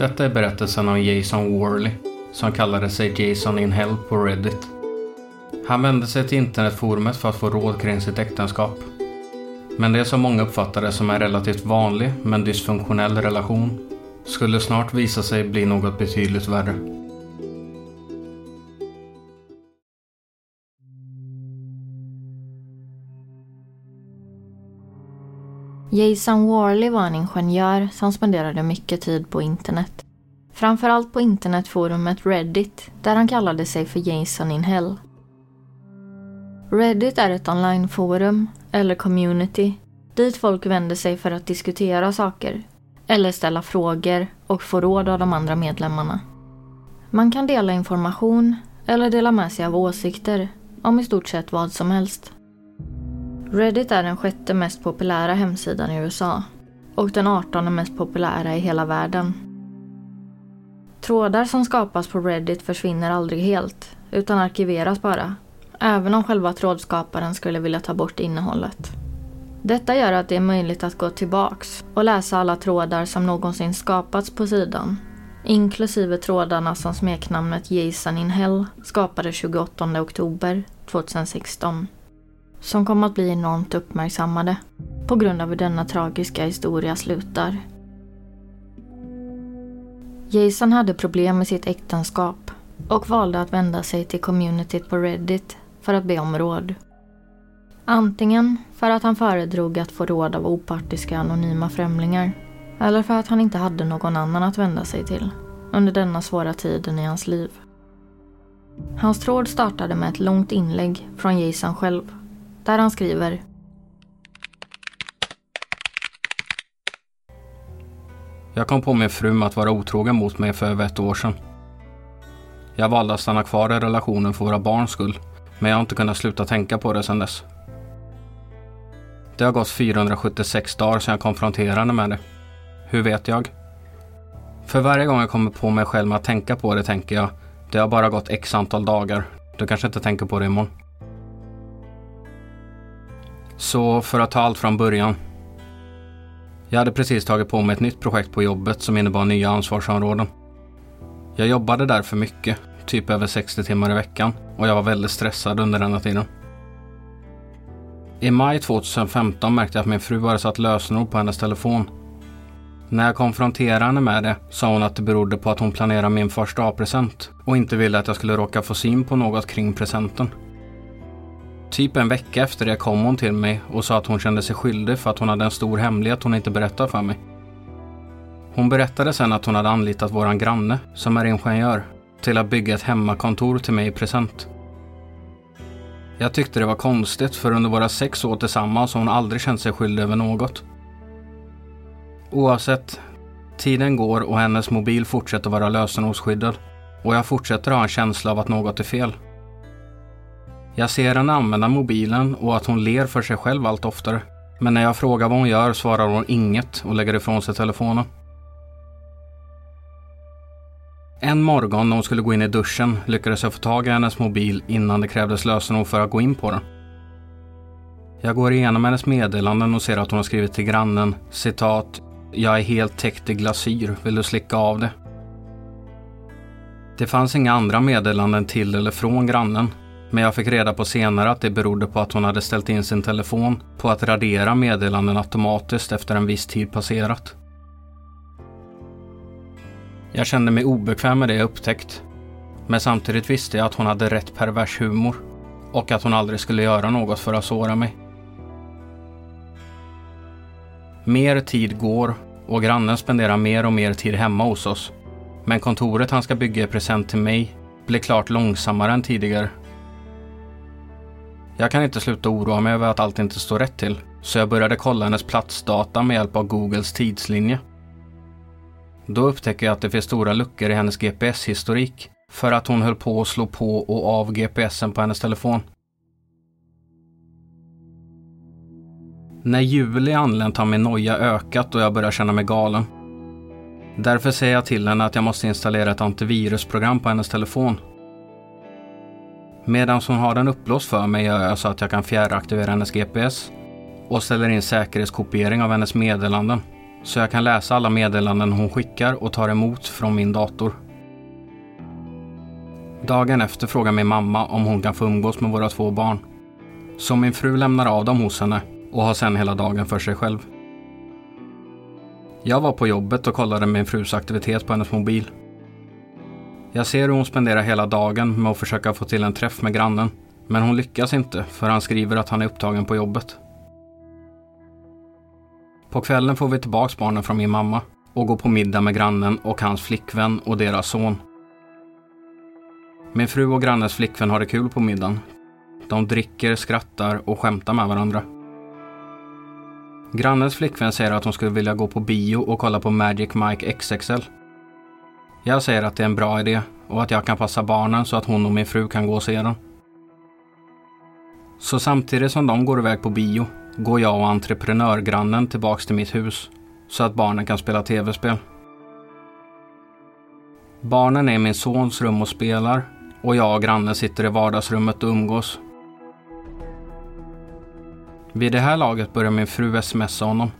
Detta är berättelsen om Jason Worley, som kallade sig Jason in Hell på Reddit. Han vände sig till internetforumet för att få råd kring sitt äktenskap. Men det som många uppfattade som en relativt vanlig men dysfunktionell relation skulle snart visa sig bli något betydligt värre. Jason Warley var en ingenjör som spenderade mycket tid på internet. Framförallt på internetforumet Reddit, där han kallade sig för Jason in Hell. Reddit är ett onlineforum, eller community, dit folk vänder sig för att diskutera saker, eller ställa frågor och få råd av de andra medlemmarna. Man kan dela information eller dela med sig av åsikter om i stort sett vad som helst. Reddit är den sjätte mest populära hemsidan i USA och den artonde mest populära i hela världen. Trådar som skapas på Reddit försvinner aldrig helt, utan arkiveras bara, även om själva trådskaparen skulle vilja ta bort innehållet. Detta gör att det är möjligt att gå tillbaks och läsa alla trådar som någonsin skapats på sidan, inklusive trådarna som smeknamnet Jason in Hell skapade 28 oktober 2016 som kom att bli enormt uppmärksammade på grund av hur denna tragiska historia slutar. Jason hade problem med sitt äktenskap och valde att vända sig till communityt på Reddit för att be om råd. Antingen för att han föredrog att få råd av opartiska anonyma främlingar eller för att han inte hade någon annan att vända sig till under denna svåra tiden i hans liv. Hans tråd startade med ett långt inlägg från Jason själv där han skriver Jag kom på min fru med att vara otrogen mot mig för över ett år sedan. Jag valde att stanna kvar i relationen för våra barns skull, men jag har inte kunnat sluta tänka på det sedan dess. Det har gått 476 dagar sedan jag konfronterade henne med det. Hur vet jag? För varje gång jag kommer på mig själv med att tänka på det tänker jag, det har bara gått x antal dagar. Du kanske inte tänker på det imorgon. Så för att ta allt från början. Jag hade precis tagit på mig ett nytt projekt på jobbet som innebar nya ansvarsområden. Jag jobbade där för mycket, typ över 60 timmar i veckan och jag var väldigt stressad under denna tiden. I maj 2015 märkte jag att min fru hade satt lösenord på hennes telefon. När jag konfronterade henne med det sa hon att det berodde på att hon planerade min första A-present och inte ville att jag skulle råka få syn på något kring presenten. Typ en vecka efter det kom hon till mig och sa att hon kände sig skyldig för att hon hade en stor hemlighet hon inte berättat för mig. Hon berättade sen att hon hade anlitat våran granne, som är ingenjör, till att bygga ett hemmakontor till mig i present. Jag tyckte det var konstigt för under våra sex år tillsammans har hon aldrig känt sig skyldig över något. Oavsett, tiden går och hennes mobil fortsätter vara lösenordsskyddad och jag fortsätter ha en känsla av att något är fel. Jag ser henne använda mobilen och att hon ler för sig själv allt oftare. Men när jag frågar vad hon gör svarar hon inget och lägger ifrån sig telefonen. En morgon när hon skulle gå in i duschen lyckades jag få tag i hennes mobil innan det krävdes lösenord för att gå in på den. Jag går igenom hennes meddelanden och ser att hon har skrivit till grannen citat “Jag är helt täckt i glasyr, vill du slicka av det?” Det fanns inga andra meddelanden till eller från grannen men jag fick reda på senare att det berodde på att hon hade ställt in sin telefon på att radera meddelanden automatiskt efter en viss tid passerat. Jag kände mig obekväm med det jag upptäckt. Men samtidigt visste jag att hon hade rätt pervers humor och att hon aldrig skulle göra något för att såra mig. Mer tid går och grannen spenderar mer och mer tid hemma hos oss. Men kontoret han ska bygga i present till mig blir klart långsammare än tidigare. Jag kan inte sluta oroa mig över att allt inte står rätt till, så jag började kolla hennes platsdata med hjälp av Googles tidslinje. Då upptäcker jag att det finns stora luckor i hennes GPS-historik för att hon höll på att slå på och av GPSen på hennes telefon. När juli anlänt har min noja ökat och jag börjar känna mig galen. Därför säger jag till henne att jag måste installera ett antivirusprogram på hennes telefon. Medan hon har den upplåst för mig gör jag så att jag kan fjärraktivera hennes GPS och ställer in säkerhetskopiering av hennes meddelanden. Så jag kan läsa alla meddelanden hon skickar och tar emot från min dator. Dagen efter frågar min mamma om hon kan få umgås med våra två barn. Så min fru lämnar av dem hos henne och har sen hela dagen för sig själv. Jag var på jobbet och kollade min frus aktivitet på hennes mobil. Jag ser hur hon spenderar hela dagen med att försöka få till en träff med grannen. Men hon lyckas inte för han skriver att han är upptagen på jobbet. På kvällen får vi tillbaks barnen från min mamma och går på middag med grannen och hans flickvän och deras son. Min fru och grannens flickvän har det kul på middagen. De dricker, skrattar och skämtar med varandra. Grannens flickvän säger att hon skulle vilja gå på bio och kolla på Magic Mike XXL. Jag säger att det är en bra idé och att jag kan passa barnen så att hon och min fru kan gå och se den. Så samtidigt som de går iväg på bio går jag och entreprenörgrannen tillbaks till mitt hus så att barnen kan spela tv-spel. Barnen är i min sons rum och spelar och jag och grannen sitter i vardagsrummet och umgås. Vid det här laget börjar min fru smsa honom.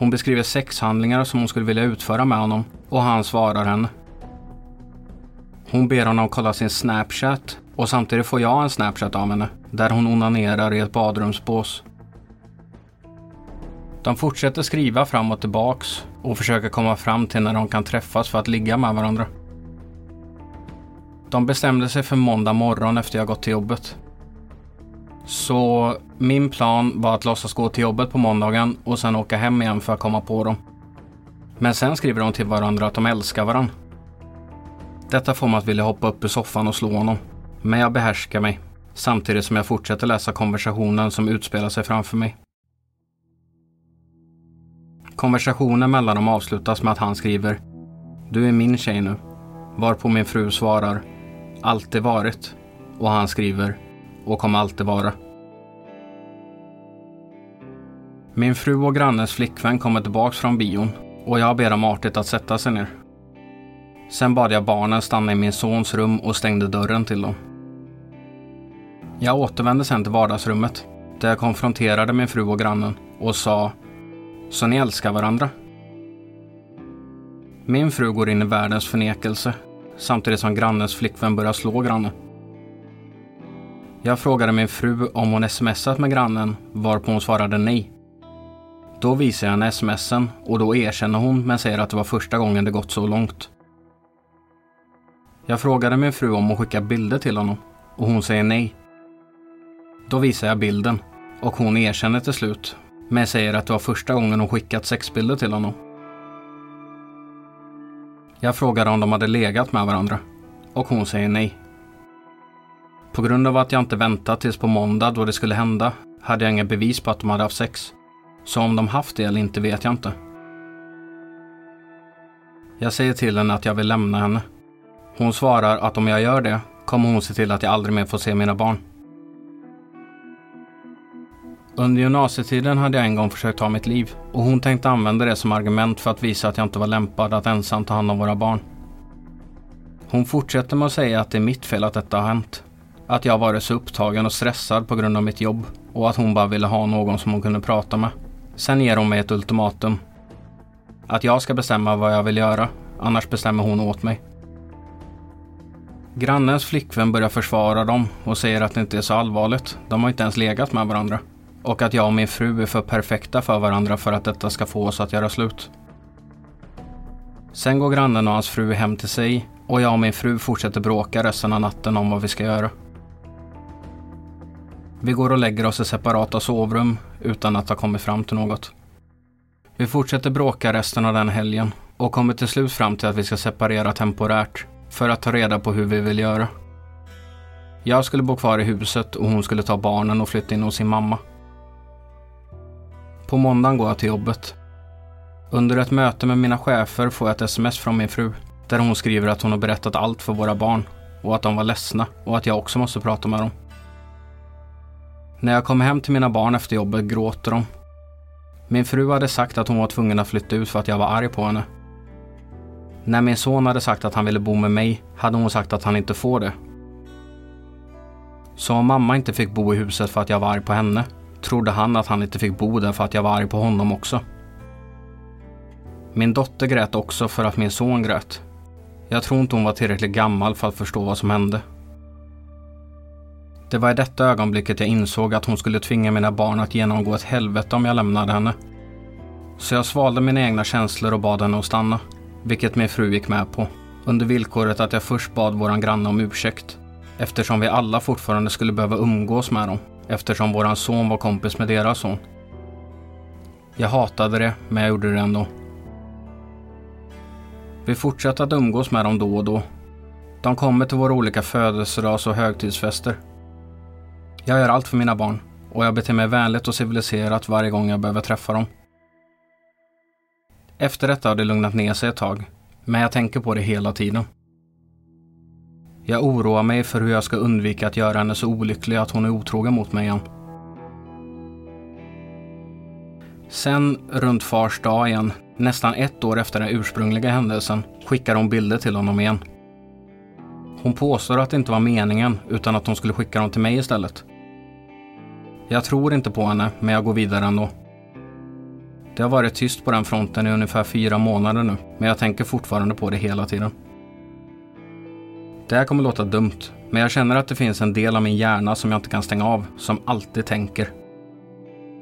Hon beskriver sexhandlingar som hon skulle vilja utföra med honom och han svarar henne. Hon ber honom kolla sin Snapchat och samtidigt får jag en Snapchat av henne där hon onanerar i ett badrumsbås. De fortsätter skriva fram och tillbaks och försöker komma fram till när de kan träffas för att ligga med varandra. De bestämde sig för måndag morgon efter jag gått till jobbet. Så min plan var att låtsas gå till jobbet på måndagen och sen åka hem igen för att komma på dem. Men sen skriver de till varandra att de älskar varandra. Detta får mig att vilja hoppa upp ur soffan och slå honom. Men jag behärskar mig. Samtidigt som jag fortsätter läsa konversationen som utspelar sig framför mig. Konversationen mellan dem avslutas med att han skriver Du är min tjej nu. Varpå min fru svarar Alltid varit. Och han skriver och kommer alltid vara. Min fru och grannens flickvän kommer tillbaks från bion och jag ber dem artigt att sätta sig ner. Sen bad jag barnen stanna i min sons rum och stängde dörren till dem. Jag återvände sen till vardagsrummet där jag konfronterade min fru och grannen och sa Så ni älskar varandra? Min fru går in i världens förnekelse samtidigt som grannens flickvän börjar slå grannen. Jag frågade min fru om hon smsat med grannen varpå hon svarade nej. Då visar jag henne smsen och då erkänner hon men säger att det var första gången det gått så långt. Jag frågade min fru om hon skicka bilder till honom och hon säger nej. Då visar jag bilden och hon erkänner till slut men säger att det var första gången hon skickat sexbilder till honom. Jag frågade om de hade legat med varandra och hon säger nej. På grund av att jag inte väntat tills på måndag då det skulle hända hade jag inga bevis på att de hade haft sex. Så om de haft det eller inte vet jag inte. Jag säger till henne att jag vill lämna henne. Hon svarar att om jag gör det kommer hon se till att jag aldrig mer får se mina barn. Under gymnasietiden hade jag en gång försökt ta mitt liv och hon tänkte använda det som argument för att visa att jag inte var lämpad att ensam ta hand om våra barn. Hon fortsätter med att säga att det är mitt fel att detta har hänt. Att jag varit så upptagen och stressad på grund av mitt jobb och att hon bara ville ha någon som hon kunde prata med. Sen ger hon mig ett ultimatum. Att jag ska bestämma vad jag vill göra, annars bestämmer hon åt mig. Grannens flickvän börjar försvara dem och säger att det inte är så allvarligt. De har inte ens legat med varandra. Och att jag och min fru är för perfekta för varandra för att detta ska få oss att göra slut. Sen går grannen och hans fru hem till sig och jag och min fru fortsätter bråka resten av natten om vad vi ska göra. Vi går och lägger oss i separata sovrum utan att ha kommit fram till något. Vi fortsätter bråka resten av den helgen och kommer till slut fram till att vi ska separera temporärt för att ta reda på hur vi vill göra. Jag skulle bo kvar i huset och hon skulle ta barnen och flytta in hos sin mamma. På måndagen går jag till jobbet. Under ett möte med mina chefer får jag ett sms från min fru där hon skriver att hon har berättat allt för våra barn och att de var ledsna och att jag också måste prata med dem. När jag kom hem till mina barn efter jobbet gråter de. Min fru hade sagt att hon var tvungen att flytta ut för att jag var arg på henne. När min son hade sagt att han ville bo med mig hade hon sagt att han inte får det. Så om mamma inte fick bo i huset för att jag var arg på henne trodde han att han inte fick bo där för att jag var arg på honom också. Min dotter grät också för att min son grät. Jag tror inte hon var tillräckligt gammal för att förstå vad som hände. Det var i detta ögonblicket jag insåg att hon skulle tvinga mina barn att genomgå ett helvete om jag lämnade henne. Så jag svalde mina egna känslor och bad henne att stanna, vilket min fru gick med på, under villkoret att jag först bad våran granne om ursäkt, eftersom vi alla fortfarande skulle behöva umgås med dem, eftersom våran son var kompis med deras son. Jag hatade det, men jag gjorde det ändå. Vi fortsatte att umgås med dem då och då. De kommer till våra olika födelsedags och högtidsfester. Jag gör allt för mina barn och jag beter mig vänligt och civiliserat varje gång jag behöver träffa dem. Efter detta har det lugnat ner sig ett tag, men jag tänker på det hela tiden. Jag oroar mig för hur jag ska undvika att göra henne så olycklig att hon är otrogen mot mig igen. Sen, runt fars dag igen, nästan ett år efter den ursprungliga händelsen, skickar hon bilder till honom igen. Hon påstår att det inte var meningen, utan att hon skulle skicka dem till mig istället. Jag tror inte på henne, men jag går vidare ändå. Det har varit tyst på den fronten i ungefär fyra månader nu, men jag tänker fortfarande på det hela tiden. Det här kommer låta dumt, men jag känner att det finns en del av min hjärna som jag inte kan stänga av, som alltid tänker.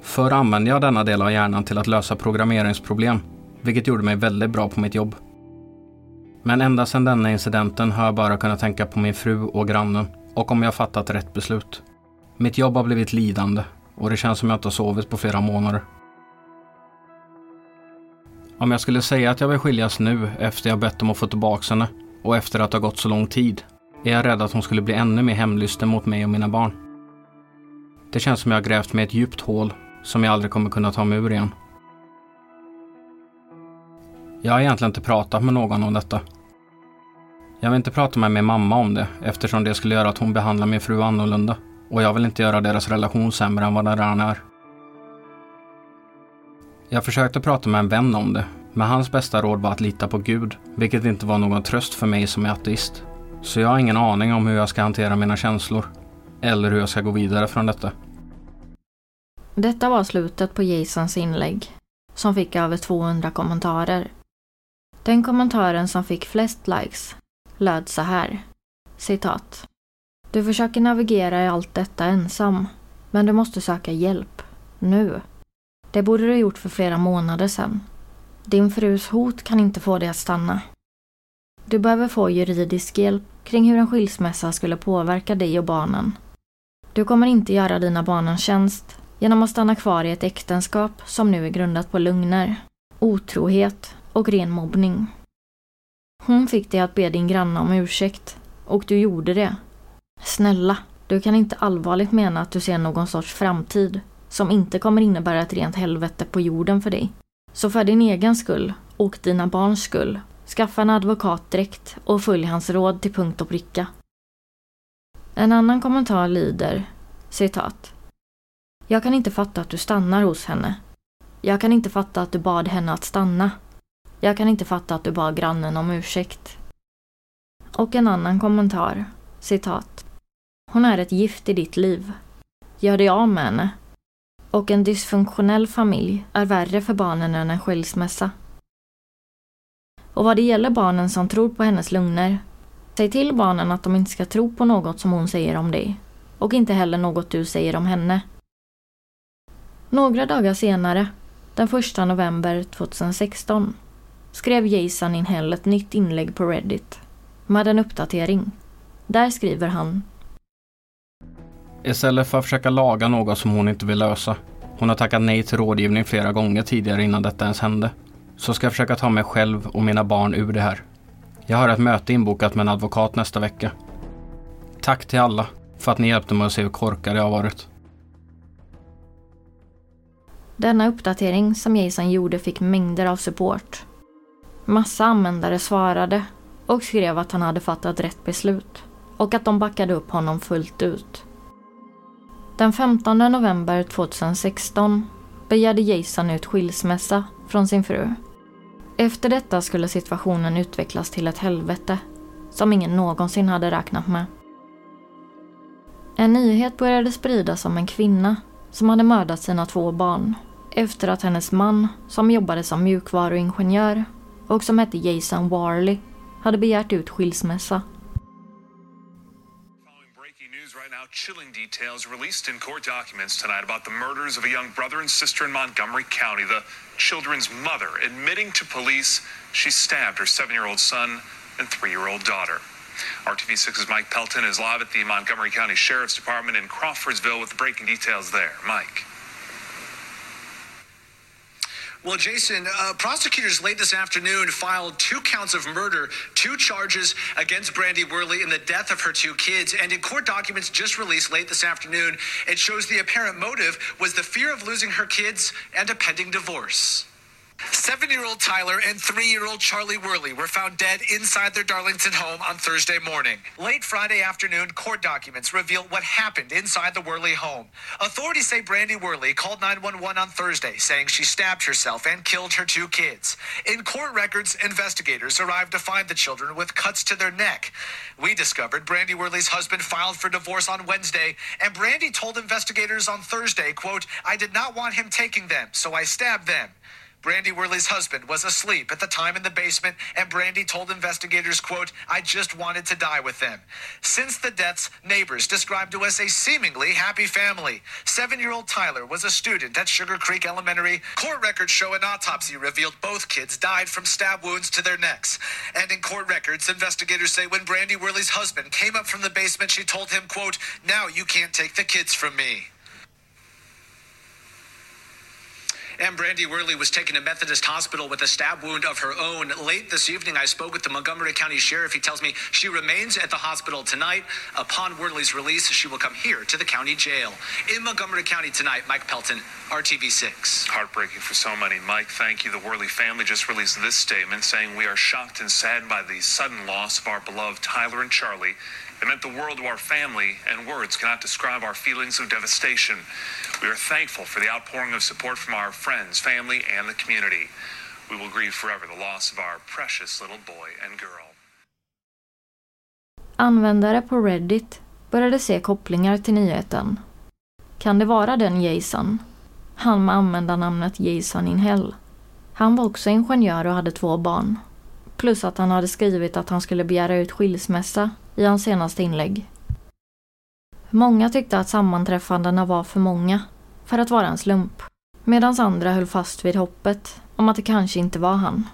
Förr använde jag denna del av hjärnan till att lösa programmeringsproblem, vilket gjorde mig väldigt bra på mitt jobb. Men ända sedan denna incidenten har jag bara kunnat tänka på min fru och grannen och om jag fattat rätt beslut. Mitt jobb har blivit lidande och det känns som jag inte har sovit på flera månader. Om jag skulle säga att jag vill skiljas nu efter jag bett om att få tillbaka henne och efter att det har gått så lång tid är jag rädd att hon skulle bli ännu mer hämndlysten mot mig och mina barn. Det känns som jag har grävt mig ett djupt hål som jag aldrig kommer kunna ta mig ur igen. Jag har egentligen inte pratat med någon om detta. Jag vill inte prata med min mamma om det eftersom det skulle göra att hon behandlar min fru annorlunda och jag vill inte göra deras relation sämre än vad den redan är. Jag försökte prata med en vän om det, men hans bästa råd var att lita på Gud, vilket inte var någon tröst för mig som är ateist. Så jag har ingen aning om hur jag ska hantera mina känslor, eller hur jag ska gå vidare från detta. Detta var slutet på Jasons inlägg, som fick över 200 kommentarer. Den kommentaren som fick flest likes löd så här. Citat. Du försöker navigera i allt detta ensam, men du måste söka hjälp. Nu. Det borde du ha gjort för flera månader sedan. Din frus hot kan inte få dig att stanna. Du behöver få juridisk hjälp kring hur en skilsmässa skulle påverka dig och barnen. Du kommer inte göra dina barn en tjänst genom att stanna kvar i ett äktenskap som nu är grundat på lögner, otrohet och ren mobbning. Hon fick dig att be din granne om ursäkt och du gjorde det. Snälla, du kan inte allvarligt mena att du ser någon sorts framtid som inte kommer innebära ett rent helvete på jorden för dig. Så för din egen skull och dina barns skull, skaffa en advokat direkt och följ hans råd till punkt och pricka. En annan kommentar lyder, citat. Jag kan inte fatta att du stannar hos henne. Jag kan inte fatta att du bad henne att stanna. Jag kan inte fatta att du bad grannen om ursäkt. Och en annan kommentar, citat. Hon är ett gift i ditt liv. Gör dig av med henne. Och en dysfunktionell familj är värre för barnen än en skilsmässa. Och vad det gäller barnen som tror på hennes lögner, säg till barnen att de inte ska tro på något som hon säger om dig. Och inte heller något du säger om henne. Några dagar senare, den 1 november 2016, skrev Jason Inhell ett nytt inlägg på Reddit med en uppdatering. Där skriver han Istället för att försöka laga något som hon inte vill lösa. Hon har tackat nej till rådgivning flera gånger tidigare innan detta ens hände. Så ska jag försöka ta mig själv och mina barn ur det här. Jag har ett möte inbokat med en advokat nästa vecka. Tack till alla för att ni hjälpte mig att se hur korkad jag har varit. Denna uppdatering som Jason gjorde fick mängder av support. Massa användare svarade och skrev att han hade fattat rätt beslut och att de backade upp honom fullt ut. Den 15 november 2016 begärde Jason ut skilsmässa från sin fru. Efter detta skulle situationen utvecklas till ett helvete som ingen någonsin hade räknat med. En nyhet började spridas om en kvinna som hade mördat sina två barn efter att hennes man, som jobbade som mjukvaruingenjör och som hette Jason Warley, hade begärt ut skilsmässa. Chilling details released in court documents tonight about the murders of a young brother and sister in Montgomery County. The children's mother admitting to police she stabbed her seven year old son and three year old daughter. RTV6's Mike Pelton is live at the Montgomery County Sheriff's Department in Crawfordsville with the breaking details there. Mike. Well, Jason, uh, prosecutors late this afternoon filed two counts of murder, two charges against Brandy Worley in the death of her two kids. And in court documents just released late this afternoon, it shows the apparent motive was the fear of losing her kids and a pending divorce. Seven year old Tyler and three year old Charlie Worley were found dead inside their Darlington home on Thursday morning. Late Friday afternoon, court documents reveal what happened inside the Worley home. Authorities say Brandy Worley called 911 on Thursday, saying she stabbed herself and killed her two kids. In court records, investigators arrived to find the children with cuts to their neck. We discovered Brandy Worley's husband filed for divorce on Wednesday, and Brandy told investigators on Thursday, quote, I did not want him taking them, so I stabbed them. Brandy Worley's husband was asleep at the time in the basement, and Brandy told investigators, quote, I just wanted to die with them. Since the deaths, neighbors described to us a seemingly happy family. Seven-year-old Tyler was a student at Sugar Creek Elementary. Court records show an autopsy revealed both kids died from stab wounds to their necks. And in court records, investigators say when Brandy Worley's husband came up from the basement, she told him, quote, now you can't take the kids from me. And Brandy Worley was taken to Methodist Hospital with a stab wound of her own. Late this evening, I spoke with the Montgomery County Sheriff. He tells me she remains at the hospital tonight. Upon Worley's release, she will come here to the county jail. In Montgomery County tonight, Mike Pelton, RTV6. Heartbreaking for so many. Mike, thank you. The Worley family just released this statement saying, We are shocked and saddened by the sudden loss of our beloved Tyler and Charlie. It meant the world to our family, and words cannot describe our feelings of devastation. We are thankful for the outpouring of support from our friends, family, and the community. We will grieve forever the loss of our precious little boy and girl. Användare på Reddit började se kopplingar till nyheten. Kan det vara den Jason? Han med användarnamnet Jason in Hell. Han var också ingenjör och hade två barn. Plus att han hade skrivit att han skulle begära ut skilsmässa i hans senaste inlägg. Många tyckte att sammanträffandena var för många för att vara en slump, medan andra höll fast vid hoppet om att det kanske inte var han.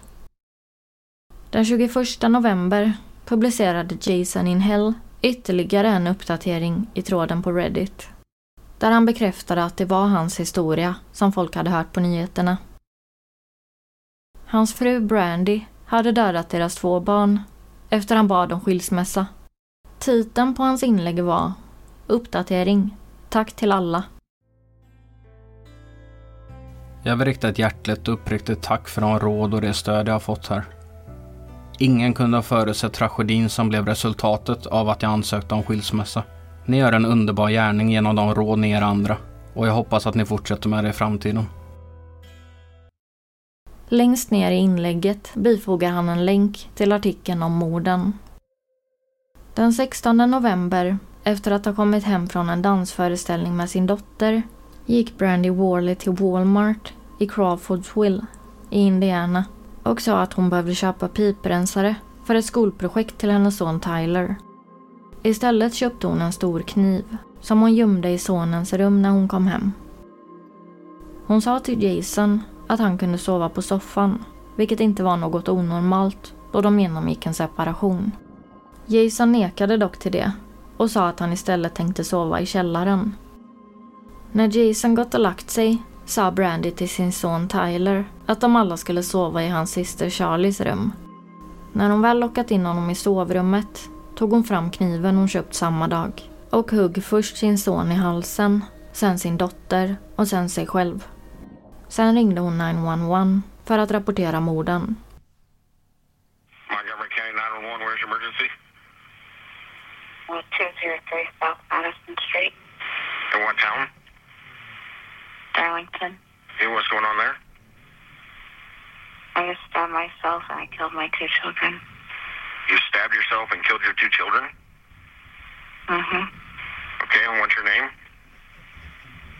Den 21 november publicerade Jason in Hell ytterligare en uppdatering i tråden på Reddit. Där han bekräftade att det var hans historia som folk hade hört på nyheterna. Hans fru Brandy hade dödat deras två barn efter han bad om skilsmässa. Titeln på hans inlägg var Uppdatering. Tack till alla. Jag vill rikta ett hjärtligt och uppriktigt tack för de råd och det stöd jag har fått här. Ingen kunde ha förutsett tragedin som blev resultatet av att jag ansökte om skilsmässa. Ni gör en underbar gärning genom de råd ni ger andra och jag hoppas att ni fortsätter med det i framtiden. Längst ner i inlägget bifogar han en länk till artikeln om morden. Den 16 november, efter att ha kommit hem från en dansföreställning med sin dotter, gick Brandy Warley till Walmart i Crawfordsville i Indiana och sa att hon behövde köpa piprensare för ett skolprojekt till hennes son Tyler. Istället köpte hon en stor kniv som hon gömde i sonens rum när hon kom hem. Hon sa till Jason att han kunde sova på soffan, vilket inte var något onormalt då de genomgick en separation. Jason nekade dock till det och sa att han istället tänkte sova i källaren. När Jason gått och lagt sig sa Brandy till sin son Tyler att de alla skulle sova i hans syster Charlies rum. När hon väl lockat in honom i sovrummet tog hon fram kniven hon köpt samma dag och högg först sin son i halsen, sen sin dotter och sen sig själv. Sen ringde hon 911 för att rapportera morden. Montgomery County 911, where's your emergency? 203 South Addison Street, In what town? Darlington. Hey, what's going on there? I just stabbed myself and I killed my two children. You stabbed yourself and killed your two children? Mm-hmm. Okay, and what's your name?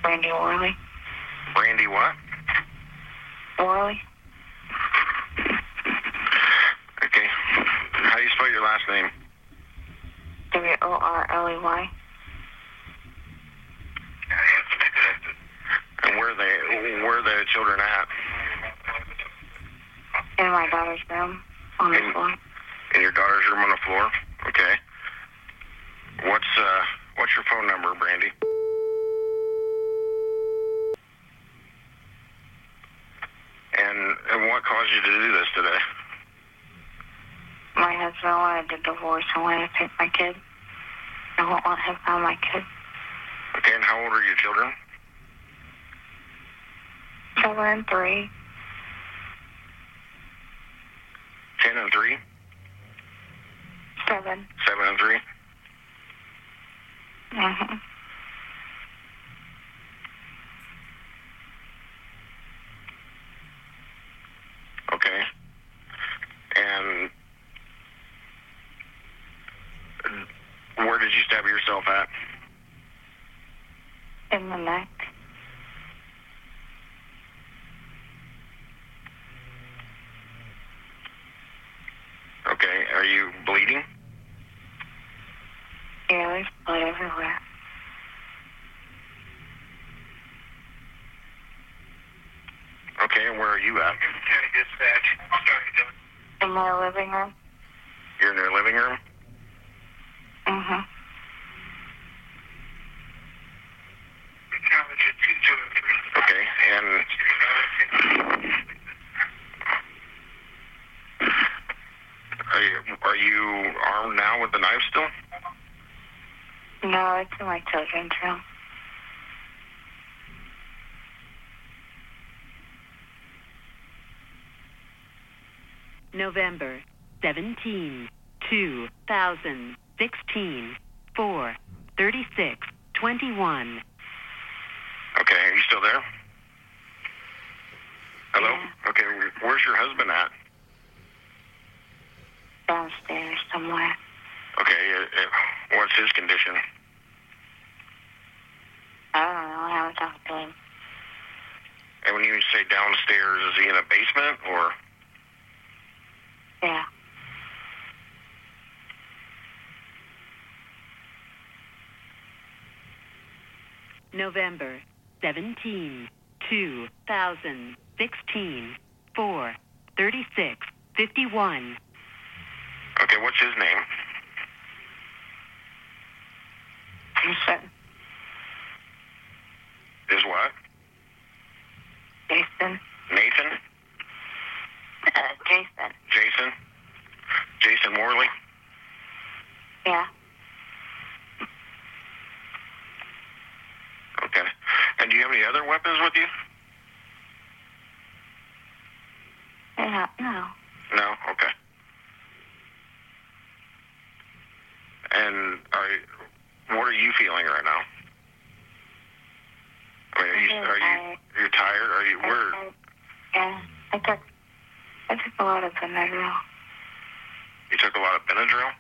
Brandy Worley. Brandy what? Worley? Okay. How do you spell your last name? W-O-R-L-E-Y. And where are they where are the children at? In my daughter's room on the In- floor. In your daughter's room on the floor? Okay. What's uh what's your phone number, Brandy? And and what caused you to do this today? My husband wanted a divorce and wanted to take my kid. I won't let him have my kid. Okay, and how old are your children? Seven and three. Ten and three? Seven. Seven and three? Mm-hmm. Okay. And where did you stab yourself at? In the neck. Okay. Are you bleeding? Yeah, there's blood everywhere. Okay, and where are you at? In my living room. You're in your living room? Mm-hmm. Okay, and are you, are you armed now with the knife still? No, it's in my children's room. November 17, 2016, 4, 36, 21. Okay, are you still there? Hello? Yeah. Okay, where's your husband at? Downstairs somewhere. Okay, uh, uh, what's his condition? I don't know. I haven't talked to him. And when you say downstairs, is he in a basement or? Yeah. November 17, 2016, 4, 36, 51. Okay, what's his name? Is what? Jason. Nathan? Uh, Jason. Jason? Jason Morley? Yeah. Okay. And do you have any other weapons with you? Yeah. No. No? Okay. And are what are you feeling right now? I mean, are you, are you, tired. you're tired? Are you, where, yeah. I took. I took a lot of Benadryl. you took a lot of Benadryl?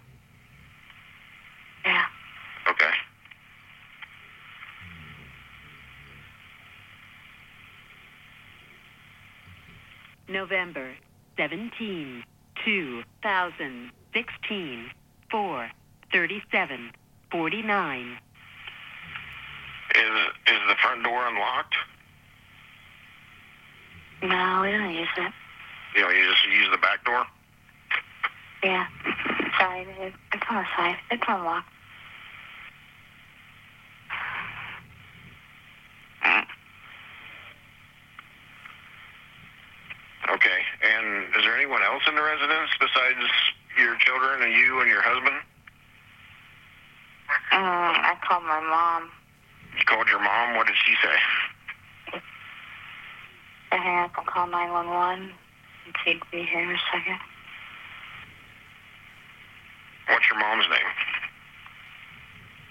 Yeah. Okay. November 17, 2016, 4, 37, 49. Is, is the front door unlocked? No, we don't use it. You know, you just use the back door? Yeah. It, it's on the side. It's unlocked. Okay. And is there anyone else in the residence besides your children and you and your husband? Mm, I called my mom. You called your mom. What did she say? I hang up and call 911. And she'd be here in a second. What's your mom's name?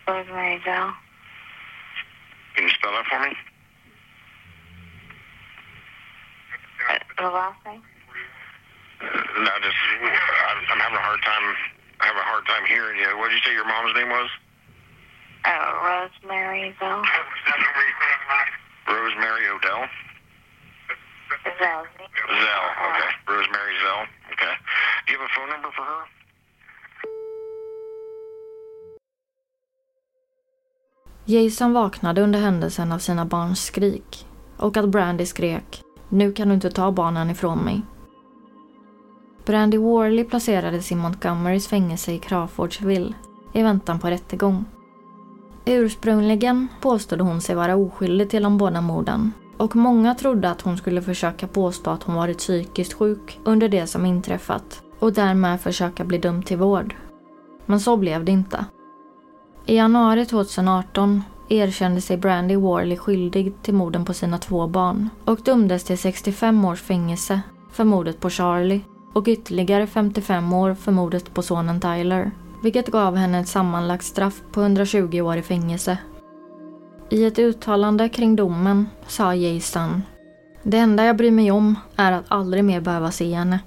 Rosemary Bell. Can you spell that for me? Uh, the last name? No, just I'm, I'm having a hard time. I have a hard time hearing you. What did you say your mom's name was? Uh, Rosemary Bell. Rosemary Odell. Zell. Zell. Okay. Rosemary Zell. Okay. Do you have a phone number for her? Jason vaknade under händelsen av sina barns skrik och att Brandy skrek “Nu kan du inte ta barnen ifrån mig”. Brandy Worley placerades i Montgomerys fängelse i Crawfordsville i väntan på rättegång. Ursprungligen påstod hon sig vara oskyldig till de båda morden och många trodde att hon skulle försöka påstå att hon varit psykiskt sjuk under det som inträffat och därmed försöka bli dömd till vård. Men så blev det inte. I januari 2018 erkände sig Brandy Warley skyldig till morden på sina två barn och dömdes till 65 års fängelse för mordet på Charlie och ytterligare 55 år för mordet på sonen Tyler, vilket gav henne ett sammanlagt straff på 120 år i fängelse. I ett uttalande kring domen sa Jason Det enda jag bryr mig om är att aldrig mer behöva se henne.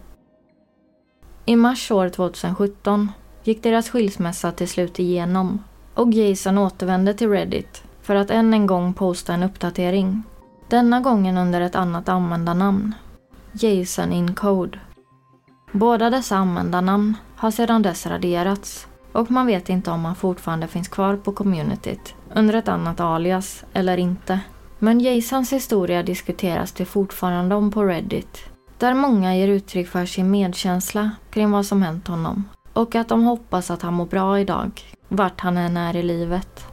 I mars år 2017 gick deras skilsmässa till slut igenom och Jason återvände till Reddit för att än en gång posta en uppdatering. Denna gången under ett annat användarnamn. Jason in Code. Båda dessa användarnamn har sedan dess raderats och man vet inte om han fortfarande finns kvar på communityt under ett annat alias eller inte. Men Jasons historia diskuteras det fortfarande om på Reddit där många ger uttryck för sin medkänsla kring vad som hänt honom och att de hoppas att han mår bra idag, vart han än är i livet.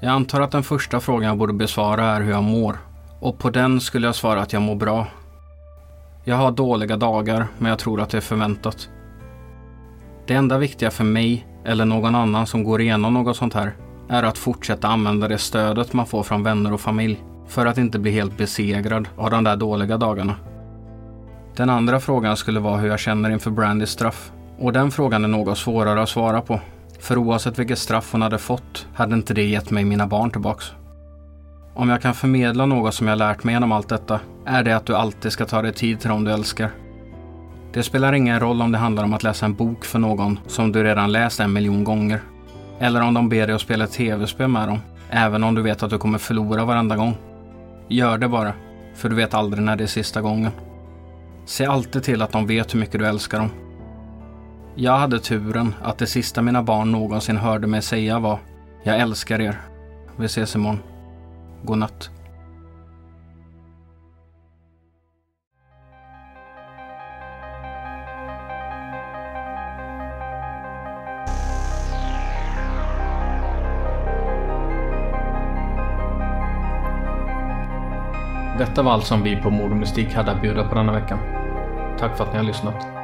Jag antar att den första frågan jag borde besvara är hur jag mår. Och på den skulle jag svara att jag mår bra. Jag har dåliga dagar, men jag tror att det är förväntat. Det enda viktiga för mig, eller någon annan som går igenom något sånt här, är att fortsätta använda det stödet man får från vänner och familj för att inte bli helt besegrad av de där dåliga dagarna. Den andra frågan skulle vara hur jag känner inför Brandys straff. Och den frågan är något svårare att svara på. För oavsett vilket straff hon hade fått hade inte det gett mig mina barn tillbaks. Om jag kan förmedla något som jag lärt mig genom allt detta är det att du alltid ska ta dig tid till dem du älskar. Det spelar ingen roll om det handlar om att läsa en bok för någon som du redan läst en miljon gånger. Eller om de ber dig att spela ett tv-spel med dem, även om du vet att du kommer förlora varenda gång. Gör det bara, för du vet aldrig när det är sista gången. Se alltid till att de vet hur mycket du älskar dem. Jag hade turen att det sista mina barn någonsin hörde mig säga var Jag älskar er. Vi ses imorgon. God natt. Detta var allt som vi på Mord och Mystik hade att bjuda på denna veckan. Tack för att ni har lyssnat.